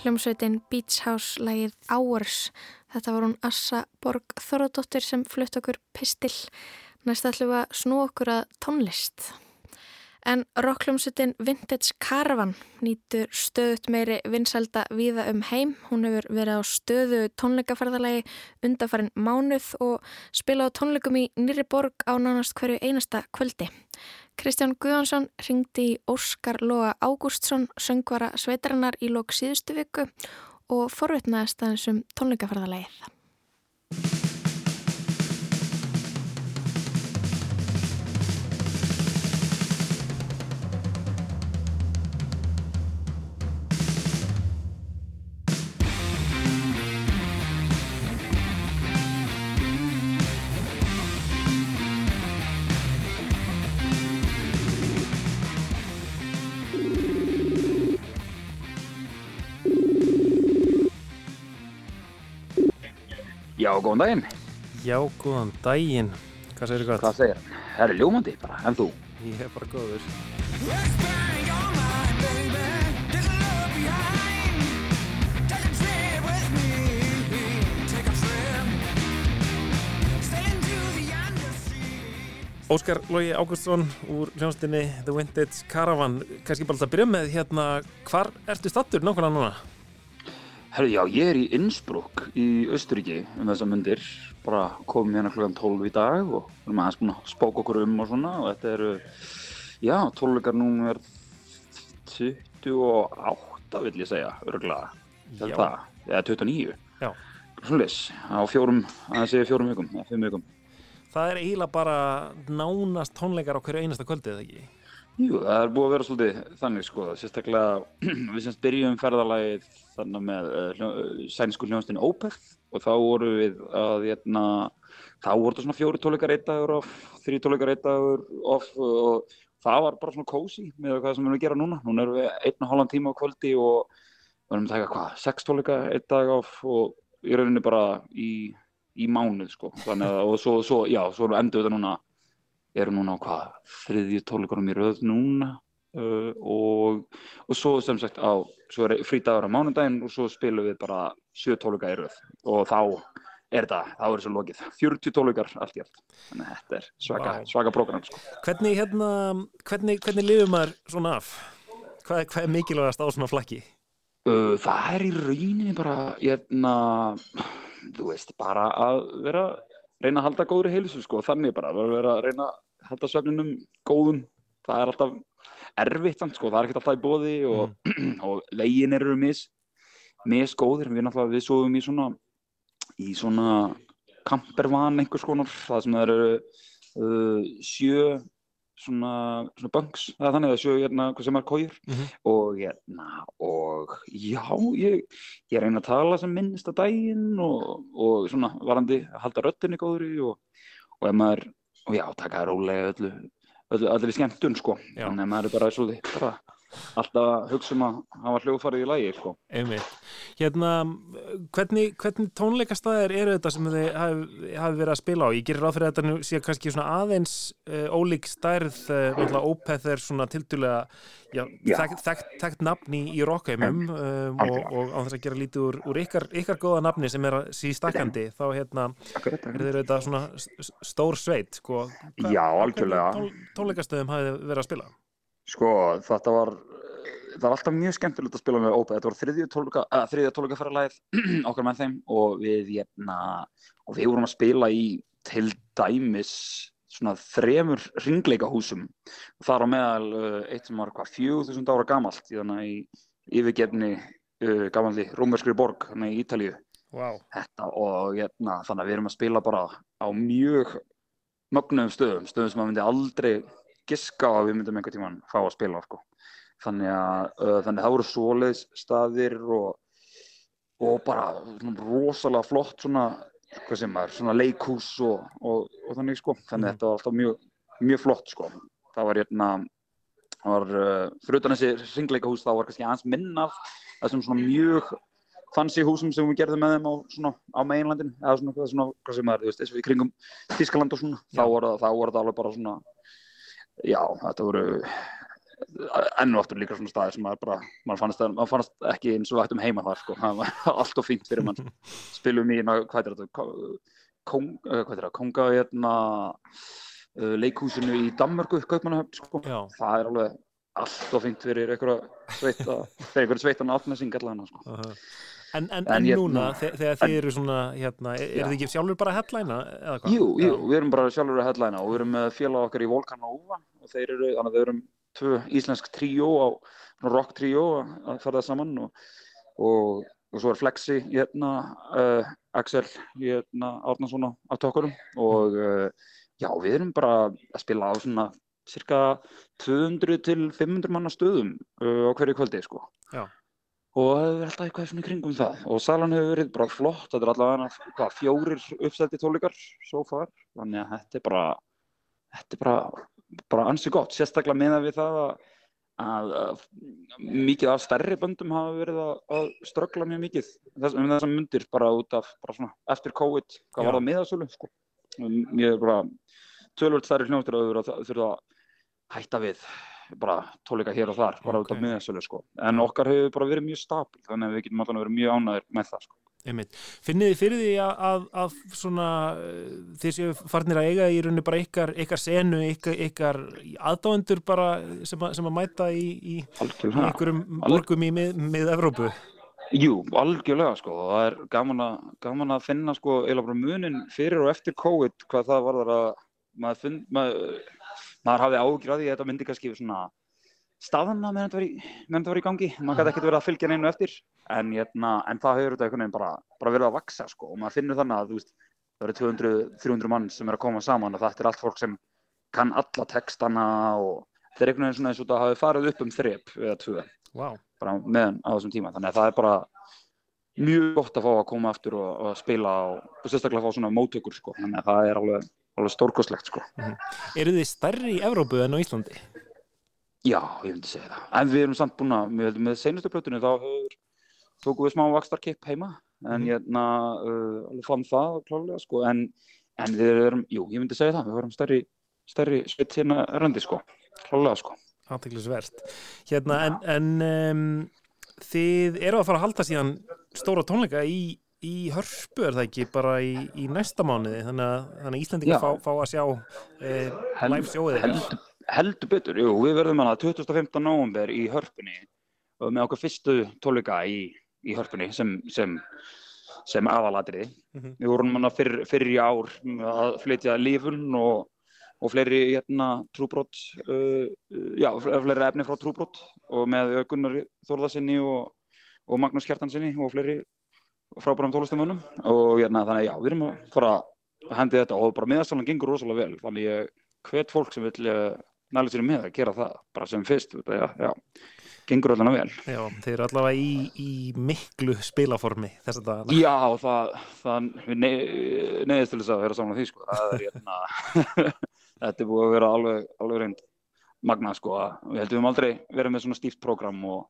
Hljómsveitin Beach House lægið Hours. Þetta var hún Assa Borg Þorðardóttir sem flutt okkur pistil. Næst ætlum við að snú okkur að tónlist. En rockljómsutin Vintage Caravan nýtur stöðut meiri vinsalda viða um heim. Hún hefur verið á stöðu tónleikaferðalagi undarfærin mánuð og spila á tónleikum í Nýri borg á nánast hverju einasta kvöldi. Kristján Guðansson ringdi í Óskar Lóa Ágústsson, söngvara sveitarinnar í lók síðustu viku og forvitnaðist aðeins um tónleikaferðalegið. Já, góðan daginn. Já, góðan daginn. Hvað segir þú gott? Hvað segir hann? Það er ljómandi bara, en þú? Ég er bara góður. Óskar Lógi Ágústsson úr hljónstinni The Vintage Caravan. Kanski bara alltaf að byrja með hérna, hvar ertu stattur nákvæmlega núna? Herru, já, ég er í Innsbruck í Östuríki um þessa myndir. Bara komum hérna klokkan 12 í dag og erum aðeins búin að spóka okkur um og svona og þetta eru, já, tónleikar númer 28 vill ég segja, örgulega. Já. Það, eða 29. Já. Svoleiðis, á fjórum, að segja fjórum vikum, eða fimm vikum. Það er eiginlega bara nánast tónleikar á hverju einasta kvöldi, eða ekki? Jú, það er búið að vera svolítið þannig sko, sérstaklega við semst byrjum ferðalagið þannig með uh, sænsku hljónstinn Opeth og þá voru við að hérna, þá voru þetta svona fjóri tólikar einn dagur off, þrjí tólikar einn dagur off og það var bara svona cozy með hvað sem við erum að gera núna. Núna erum við einn og halvan tíma á kvöldi og við erum að taka hvað, sex tólikar einn dag off og í rauninni bara í, í mánuð sko, þannig að og svo, svo, já, svo endur þetta núna erum núna á hvað, þriðju tónleikunum í röð núna uh, og, og svo sem sagt á, svo er frídagur á mánudaginn og svo spilum við bara sjö tónleika í röð og þá er þetta, þá er þessu lokið, 40 tónleikar allt í allt, þannig að þetta er svaka, Vá. svaka program sko. Hvernig, hérna, hvernig, hvernig lifur maður svona af? Hvað, hvað er mikilvægast á svona flakki? Uh, það er í rauninni bara, hérna, þú veist, bara að vera, reyna að halda góðri heilsu sko, þannig bara, að vera að reyna að halda svefninum góðum, það er alltaf erfitt samt sko, það er ekkert alltaf í bóði og, og veginn eru mis, mis góðir, við náttúrulega, við sofum í svona, í svona kampervan einhvers konar, það sem það eru uh, sjö svona, svona bunks, það er þannig að sjö hérna, hvað sem er kójur Mhm. og hérna, og já, ég, ég reyna að tala sem minnst að daginn og, og svona varandi að halda röttinni góðri og, og ef maður, og já, taka það rólega öllu, öllu, öllu skemmtun sko, Já. þannig að maður er bara svolítið, bara alltaf að hugsa um að hafa hljóðfarið í lagi sko. Hérna, hvernig, hvernig tónleikastæðir eru þetta sem þið hafi, hafi verið að spila á? Ég gerir ráð fyrir að þetta nú sé kannski svona aðeins uh, ólík stærð, uh, Opeth er svona tildulega, þekkt þek, þek nafn í, í rockheimum um, og, Algjörlega. og á þess að gera lítið úr, úr ykkar, ykkar góða nafni sem er að sí stakkandi, þá hérna er þeir auðvitað svona stór sveit, sko. Hva- Já, hvernig algjörlega. Tón, tónleikastöðum hafið þið verið að spila? Sko, þetta var, það var alltaf mjög skemmtilegt að spila með Ópa. Þetta var þriðja tóluka, uh, þriðja tólukaferðalagið okkar með þeim og við, hérna, og við vorum að spila í til dæmis svona þremur ringleikahúsum. Þar á meðal uh, eitt sem var hvað, 4000 ára gamalt í þannig í yfirgefni uh, gamalli rómverskri borg, þannig í Ítalíu Vá. þetta og hérna, þannig að við erum að spila bara á mjög mögnuðum stöðum, stöðum sem maður myndi aldrei giska á að við myndum einhvern tímann fá að spila sko. þannig að uh, þannig að það voru svoleiðs staðir og, og bara rosalega flott svona, er, svona leikhús og, og, og þannig sko, þannig að þetta var alltaf mjög, mjög flott sko, það var hérna það var, uh, fyrir utan þessi ringleikahús þá var kannski aðeins minna af þessum svona mjög fancy húsum sem við gerðum með þeim á, svona, á meginlandinu eða svona, hvað, sem er, þú veist, eins og í kringum Þískaland og svona, þá það, var það alveg bara svona já, þetta voru enn og aftur líka svona staðir sem maður bara, maður fannst, að, maður fannst ekki eins og við ættum heima þar sko, það var allt og fínt fyrir mann. Spilum í, hvað er þetta? Kong, uh, hvað er þetta, konga hérna uh, leikhúsinu í Danmörku, Kaupmannahöfn sko, Já. það er alveg allt og fínt fyrir einhverja sveita fyrir einhverja sveitan átnesing allavega sko. Uh En, en, En en hérna- núna, þe- þegar þið eru svona, hérna, er, Já. eru þið ekki sjálfur bara að headlæna eða hvað? Jú, jú, við erum bara sjálfur að headlæna og við erum með félag okkar í Volcanova og þeir eru, þannig að við erum tvö íslensk tríó á rock tríó að fara það saman og, og, og svo er Flexi hérna, uh, Axel hérna, Árnason á á tökurum og uh, já, við erum bara að spila á svona cirka 200 til 500 manna stöðum uh, á hverju kvöldi, sko. Já. Og það hefur alltaf eitthvað svona í kringum það. Og salan hefur verið bara flott, þetta er allavega fjórir uppseldi tólikar so far, þannig að þetta er bara þetta er bara, bara ansi gott, sérstaklega meða við það að, að, að mikið af stærri böndum hafa verið að, að ströggla mjög mikið. Þess, um þessar myndir bara út af bara svona, eftir COVID, hvað Já. var það miðasölu sko. ég er bara tölvöld stærri þurfa að- þurfa að hætta við bara tóleika hér og þar, bara út af Ok. miðasölu sko. en okkar hefur bara verið mjög stabil þannig að við getum alltaf verið mjög ánæður með það sko. Finnið þið fyrir því að, að, að svona, eh, þið séu farnir að eiga í rauninu bara ykkar, ykkar senu, ykkar, ykkar aðdáendur bara sem að, sem að mæta í, í, í ykkurum borgum í mið, mið Evrópu? Jú, algjörlega sko það er gaman að, gaman að finna sko eiginlega bara munin fyrir og eftir COVID hvað það var þar að maður, finn, maður, maður hafði ágjur að því að þetta myndi kannski svona staðana meðan þetta var í, gangi. Maður gæti ekkert verið að fylgja neinu eftir. En, hérna, en það hefur þetta einhvern veginn bara, bara verið að vaksa sko. Og maður finnur þannig að veist það eru 200-300 mann sem er að koma saman og þetta er allt fólk sem kann alla textana og þetta er einhvern veginn svona eins og þetta hafi farið upp um þrep eða tvö. Vá, bara meðan á þessum tíma. Þannig að það er bara mjög gott að fá að koma aftur og, og spila og sérstaklega fá svona móttökur sko. þannig að það er alveg, alveg stórkostlegt sko. eru þið stærri í Evrópu en á Íslandi? já, ég myndi segja það en við erum samt búin að, með, með seinustu plötunni þá hefur tókum við smá vakstarkipp heima en Mhm. hérna uh, alveg fann það klálega sko. en, en við erum, jú, ég myndi segja það við erum stærri, stærri sveit hérna röndi sko, klálega sko Aðteklisvert. Hérna, en, en um, þið eru að fara að halda síðan stóra tónleika í, í hörpu, er það ekki, bara í, í næsta mánuði, þannig að, þannig að Íslandingar fá, fá að sjá eh, Held- live sjóið ykkar. heldur, betur, jú, við verðum hana 25. november í hörpunni og með okkar fyrstu tónleika í, í hörpunni sem, sem, sem aðalatriði. Mhm. Við vorum hana fyrr, fyrr í ár að flytja lífun og, og fleiri hérna, trúbrot, uh, já, fleiri efni frá trúbrot og með Gunnar Þórðarsinni og, og Magnús Kjartansinni og fleiri frábærum tólustamönnum og hérna, þannig já, við erum að fara að hendi þetta og bara miðastalan gengur rosalega vel þannig ég hvet fólk sem vil næla sér með að gera það bara sem fyrst, þetta, já, já, gengur allan vel. Já, þeir eru allavega í, í miklu spilaformi þess að það. Já, það, það við ne- neyðist til þess að vera saman á því sko, það er hérna, þetta er búið að vera alveg, alveg reynd magnað sko, við heldum aldrei verið með svona stíft prógram og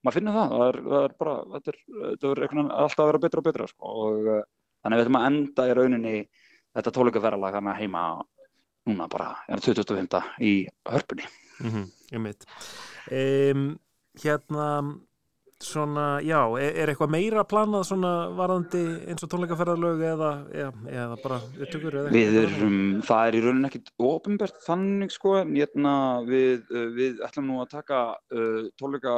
maður finnur það, það er, það er bara, þetta er, þetta er alltaf að vera betra og betra sko og uh, þannig við ætlum að enda í rauninni þetta tólukaferðalag þannig að heima núna bara, er 2005 í hörpunni. Mm -hmm, ég mitt. Um, hérna, svona, já, er, er eitthvað meira planað svona varðandi eins og tónleikaferðarlög eða, eða, eða bara upptökur? Eða Við eitthvað? erum, það er í rauninni ekkit ofinbært þannig sko, en hérna við, uh, við ætlum nú að taka uh, tónleika,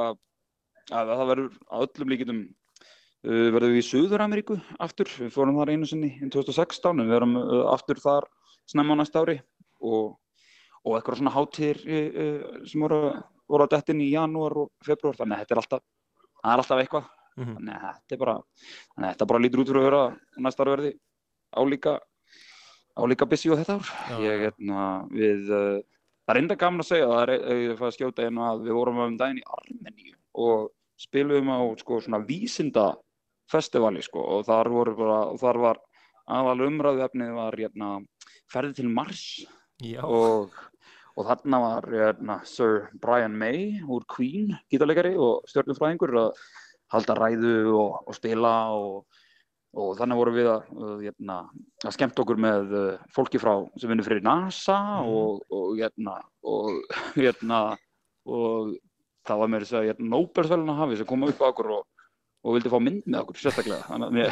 að það verður að öllum líkitum uh, verðum við í Suður-Ameríku aftur, við fórum þar einu sinni í 2016, en við erum uh, aftur þar snemma á næsta ári. Og, og eitthvað svona hátíðir uh, sem voru, voru að dettin í janúar og februar, þannig að þetta er alltaf, það er alltaf eitthvað, Mhm. þannig að þetta er bara, bara lítur út fyrir að vera á næsta ári verði álíka álíka busy á þetta ár. Ég, hérna, við, uh, það er enda gaman að segja, það er, ég fæði að skjóta hérna að við vorum um daginn í Armeníu og spiluðum á sko svona vísinda festivali sko og þar bara, þar var aðal umræðu efnið var hérna ferði til Mars. Og, og þarna var hérna, Sir Brian May úr Queen, gítarleikari og stjórnumfræðingur að halda ræðu og, og spila og, og þannig vorum við að, að, hérna, að skemmt okkur með uh, fólki frá sem vinnur fyrir NASA og, og, og og það var meira að segja hérna, Nóbersvæluna hafi sem kom upp á okkur og, og vildi fá mynd með okkur sérstaklega. Þannig að, mér,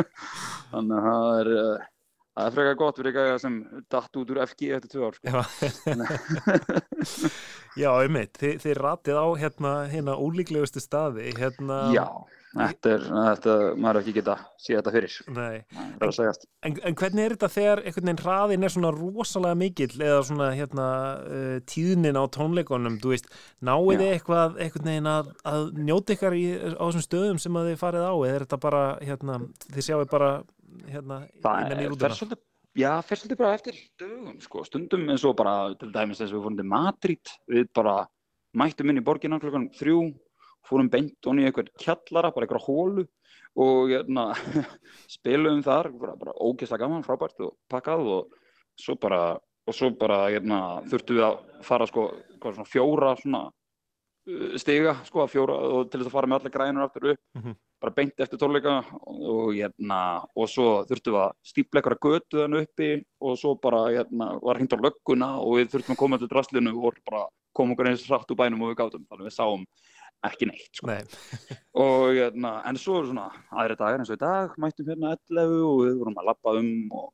að það er uh, það er frekar gott fyrir eitthvað sem datt út úr FG eftir tvö ár sko. Já, einmitt, Þi, þið ratið á hérna, hérna ólíklegustu staði hérna, Já, þetta er þetta, maður er ekki geta sé þetta fyrir Nei. það er að segjast En, en hvernig er þetta þegar einhvern veginn hraðin er svona rosalega mikill eða svona hérna uh, tíðnin á tónleikonum, þú veist, náið þið eitthvað einhvern veginn að, að njóta ykkar í, á þessum stöðum sem að þið farið á eða er þetta bara, hérna, þið sjáu bara hérna innan í rútuna? Já, fer svolítið bara eftir dögum, sko, stundum eins og bara, til dæmis þess að við fórum til Madrid, við bara mættum inn í borginna klokkan þrjú, fórum beint onni í eitthvað kjallara, bara eitthvað hólu og hérna, spilum þar, bara, bara ógeðslega gaman, frábært og pakkað og svo bara, og svo bara, hérna, þurftum við að fara, sko, svona fjóra svona uh, stiga, sko, fjóra, og til þess að fara með alla grænur aftur upp, Mhm. bara beint eftir tónleika og hérna, og svo þurftum við að stípla eitthvað götu þann uppi og svo bara, hérna, var á lögguna og við þurftum að koma til draslinu og bara koma okkur eins rætt úr bænum og við gátum, þannig að við sáum ekki neitt, sko. Nei. og hérna, en svo svona aðri dagar eins og í dag, mættum hérna 11 og við vorum að labba um og,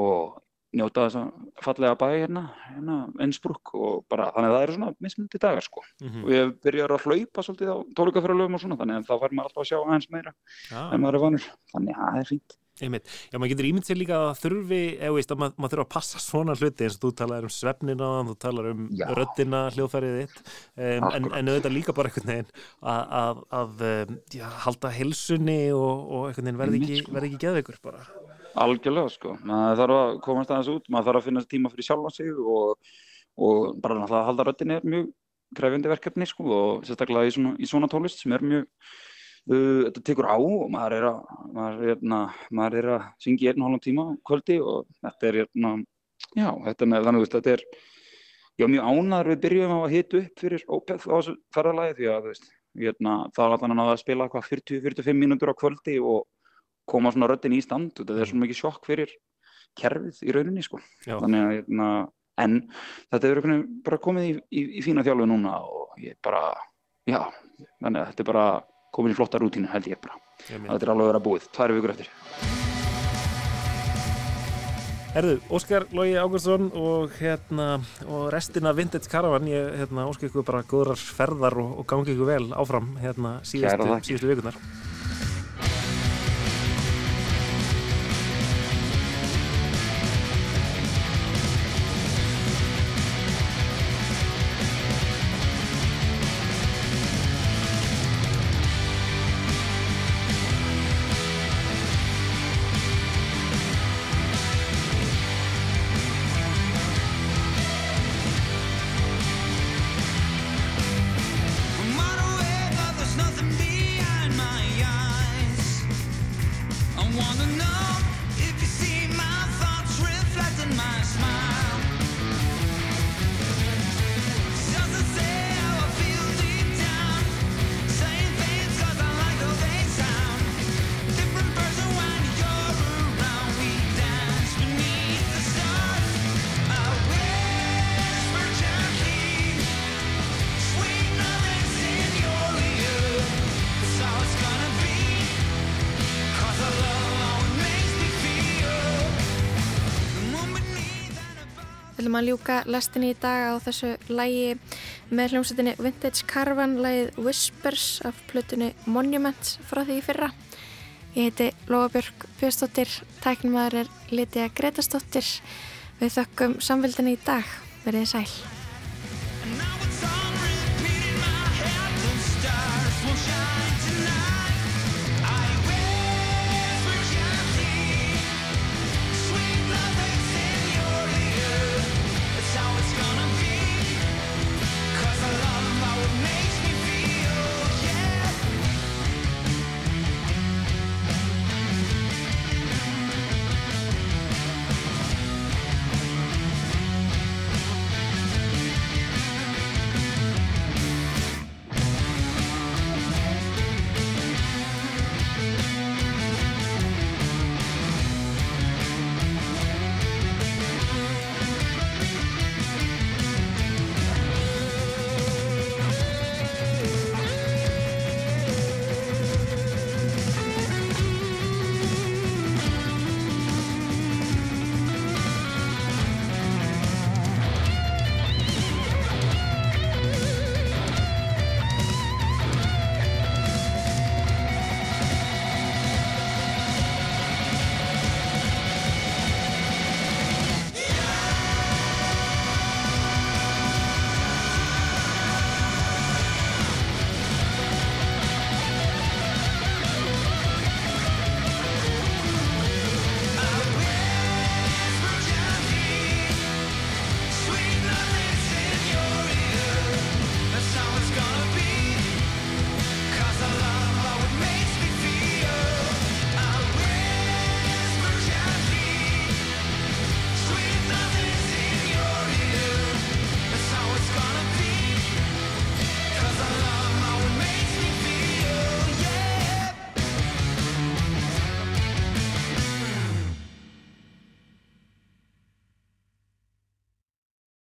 og njóta þess að fallega bæ hérna, hérna Innsbruck og bara, þannig að það eru svona mismundi dagar sko. Mhm. og ég byrjar að hlaupa svolítið á tólikafjörulöfum og svona, þannig að þá fær maður alltaf að sjá aðeins meira Já. en maður er vanur, þannig að það er fínt Einmitt. Já, maður getur ímynd sér líka að þurfi, eða veist, að maður, maður þurfa að passa svona hluti eins og þú talar um svefnina, þú talar um Já. röddina, hljóðfærið þitt um, en, en auðvitað líka bara einhvern veginn að, að, að já, halda helsunni og, og einhvern veginn verði ekki, sko. verði ekki geðveikur bara. Algjörlega sko, maður þarf að komast aðeins út, maður þarf að finna tíma fyrir sjálfa sig og, og bara náttúrulega að halda röddinni er mjög krefjandi verkefni sko og sérstaklega í svona, í svona tónlist sem er mjög, uh, þetta tekur á og maður er að, maður er, na, maður er að syngja í einn og hálfum tíma kvöldi og þetta er, na, já, þetta er, þannig að þetta er, ég var mjög ánæður við byrjum á að hita upp fyrir ópeð á þessu ferðalagi því að, veist, hérna, það var allan að spila hvað 40-45 mínútur á kvöldi og koma svona röddin í stand og þetta er svona mikið sjokk fyrir kerfið í rauninni sko. Já. þannig að hérna, en þetta veginn bara komið í, í, í fína þjálfu núna og ég bara já, þannig að þetta er bara komin í flotta rútínu held ég bara Einmitt. þetta er alveg að vera búið, tvær vikur eftir Herðu, Óskar Lógi Ágúrsson og, hérna, og restina Vintage Caravan, ég hérna, óskar ykkur bara góðrar ferðar og, og gangi ykkur vel áfram hérna, síðustu, síðustu vikunar. Að ljúka lestinni í dag á þessu lægi með hljómsveitinni Vintage Caravan lægið Whispers af plötunni Monument frá því fyrra. Ég heiti Lóabjörg Björnsdóttir, tæknumæður er Lítiða Gretastóttir. Við þökkum samvildinni í dag. Verðið sæl.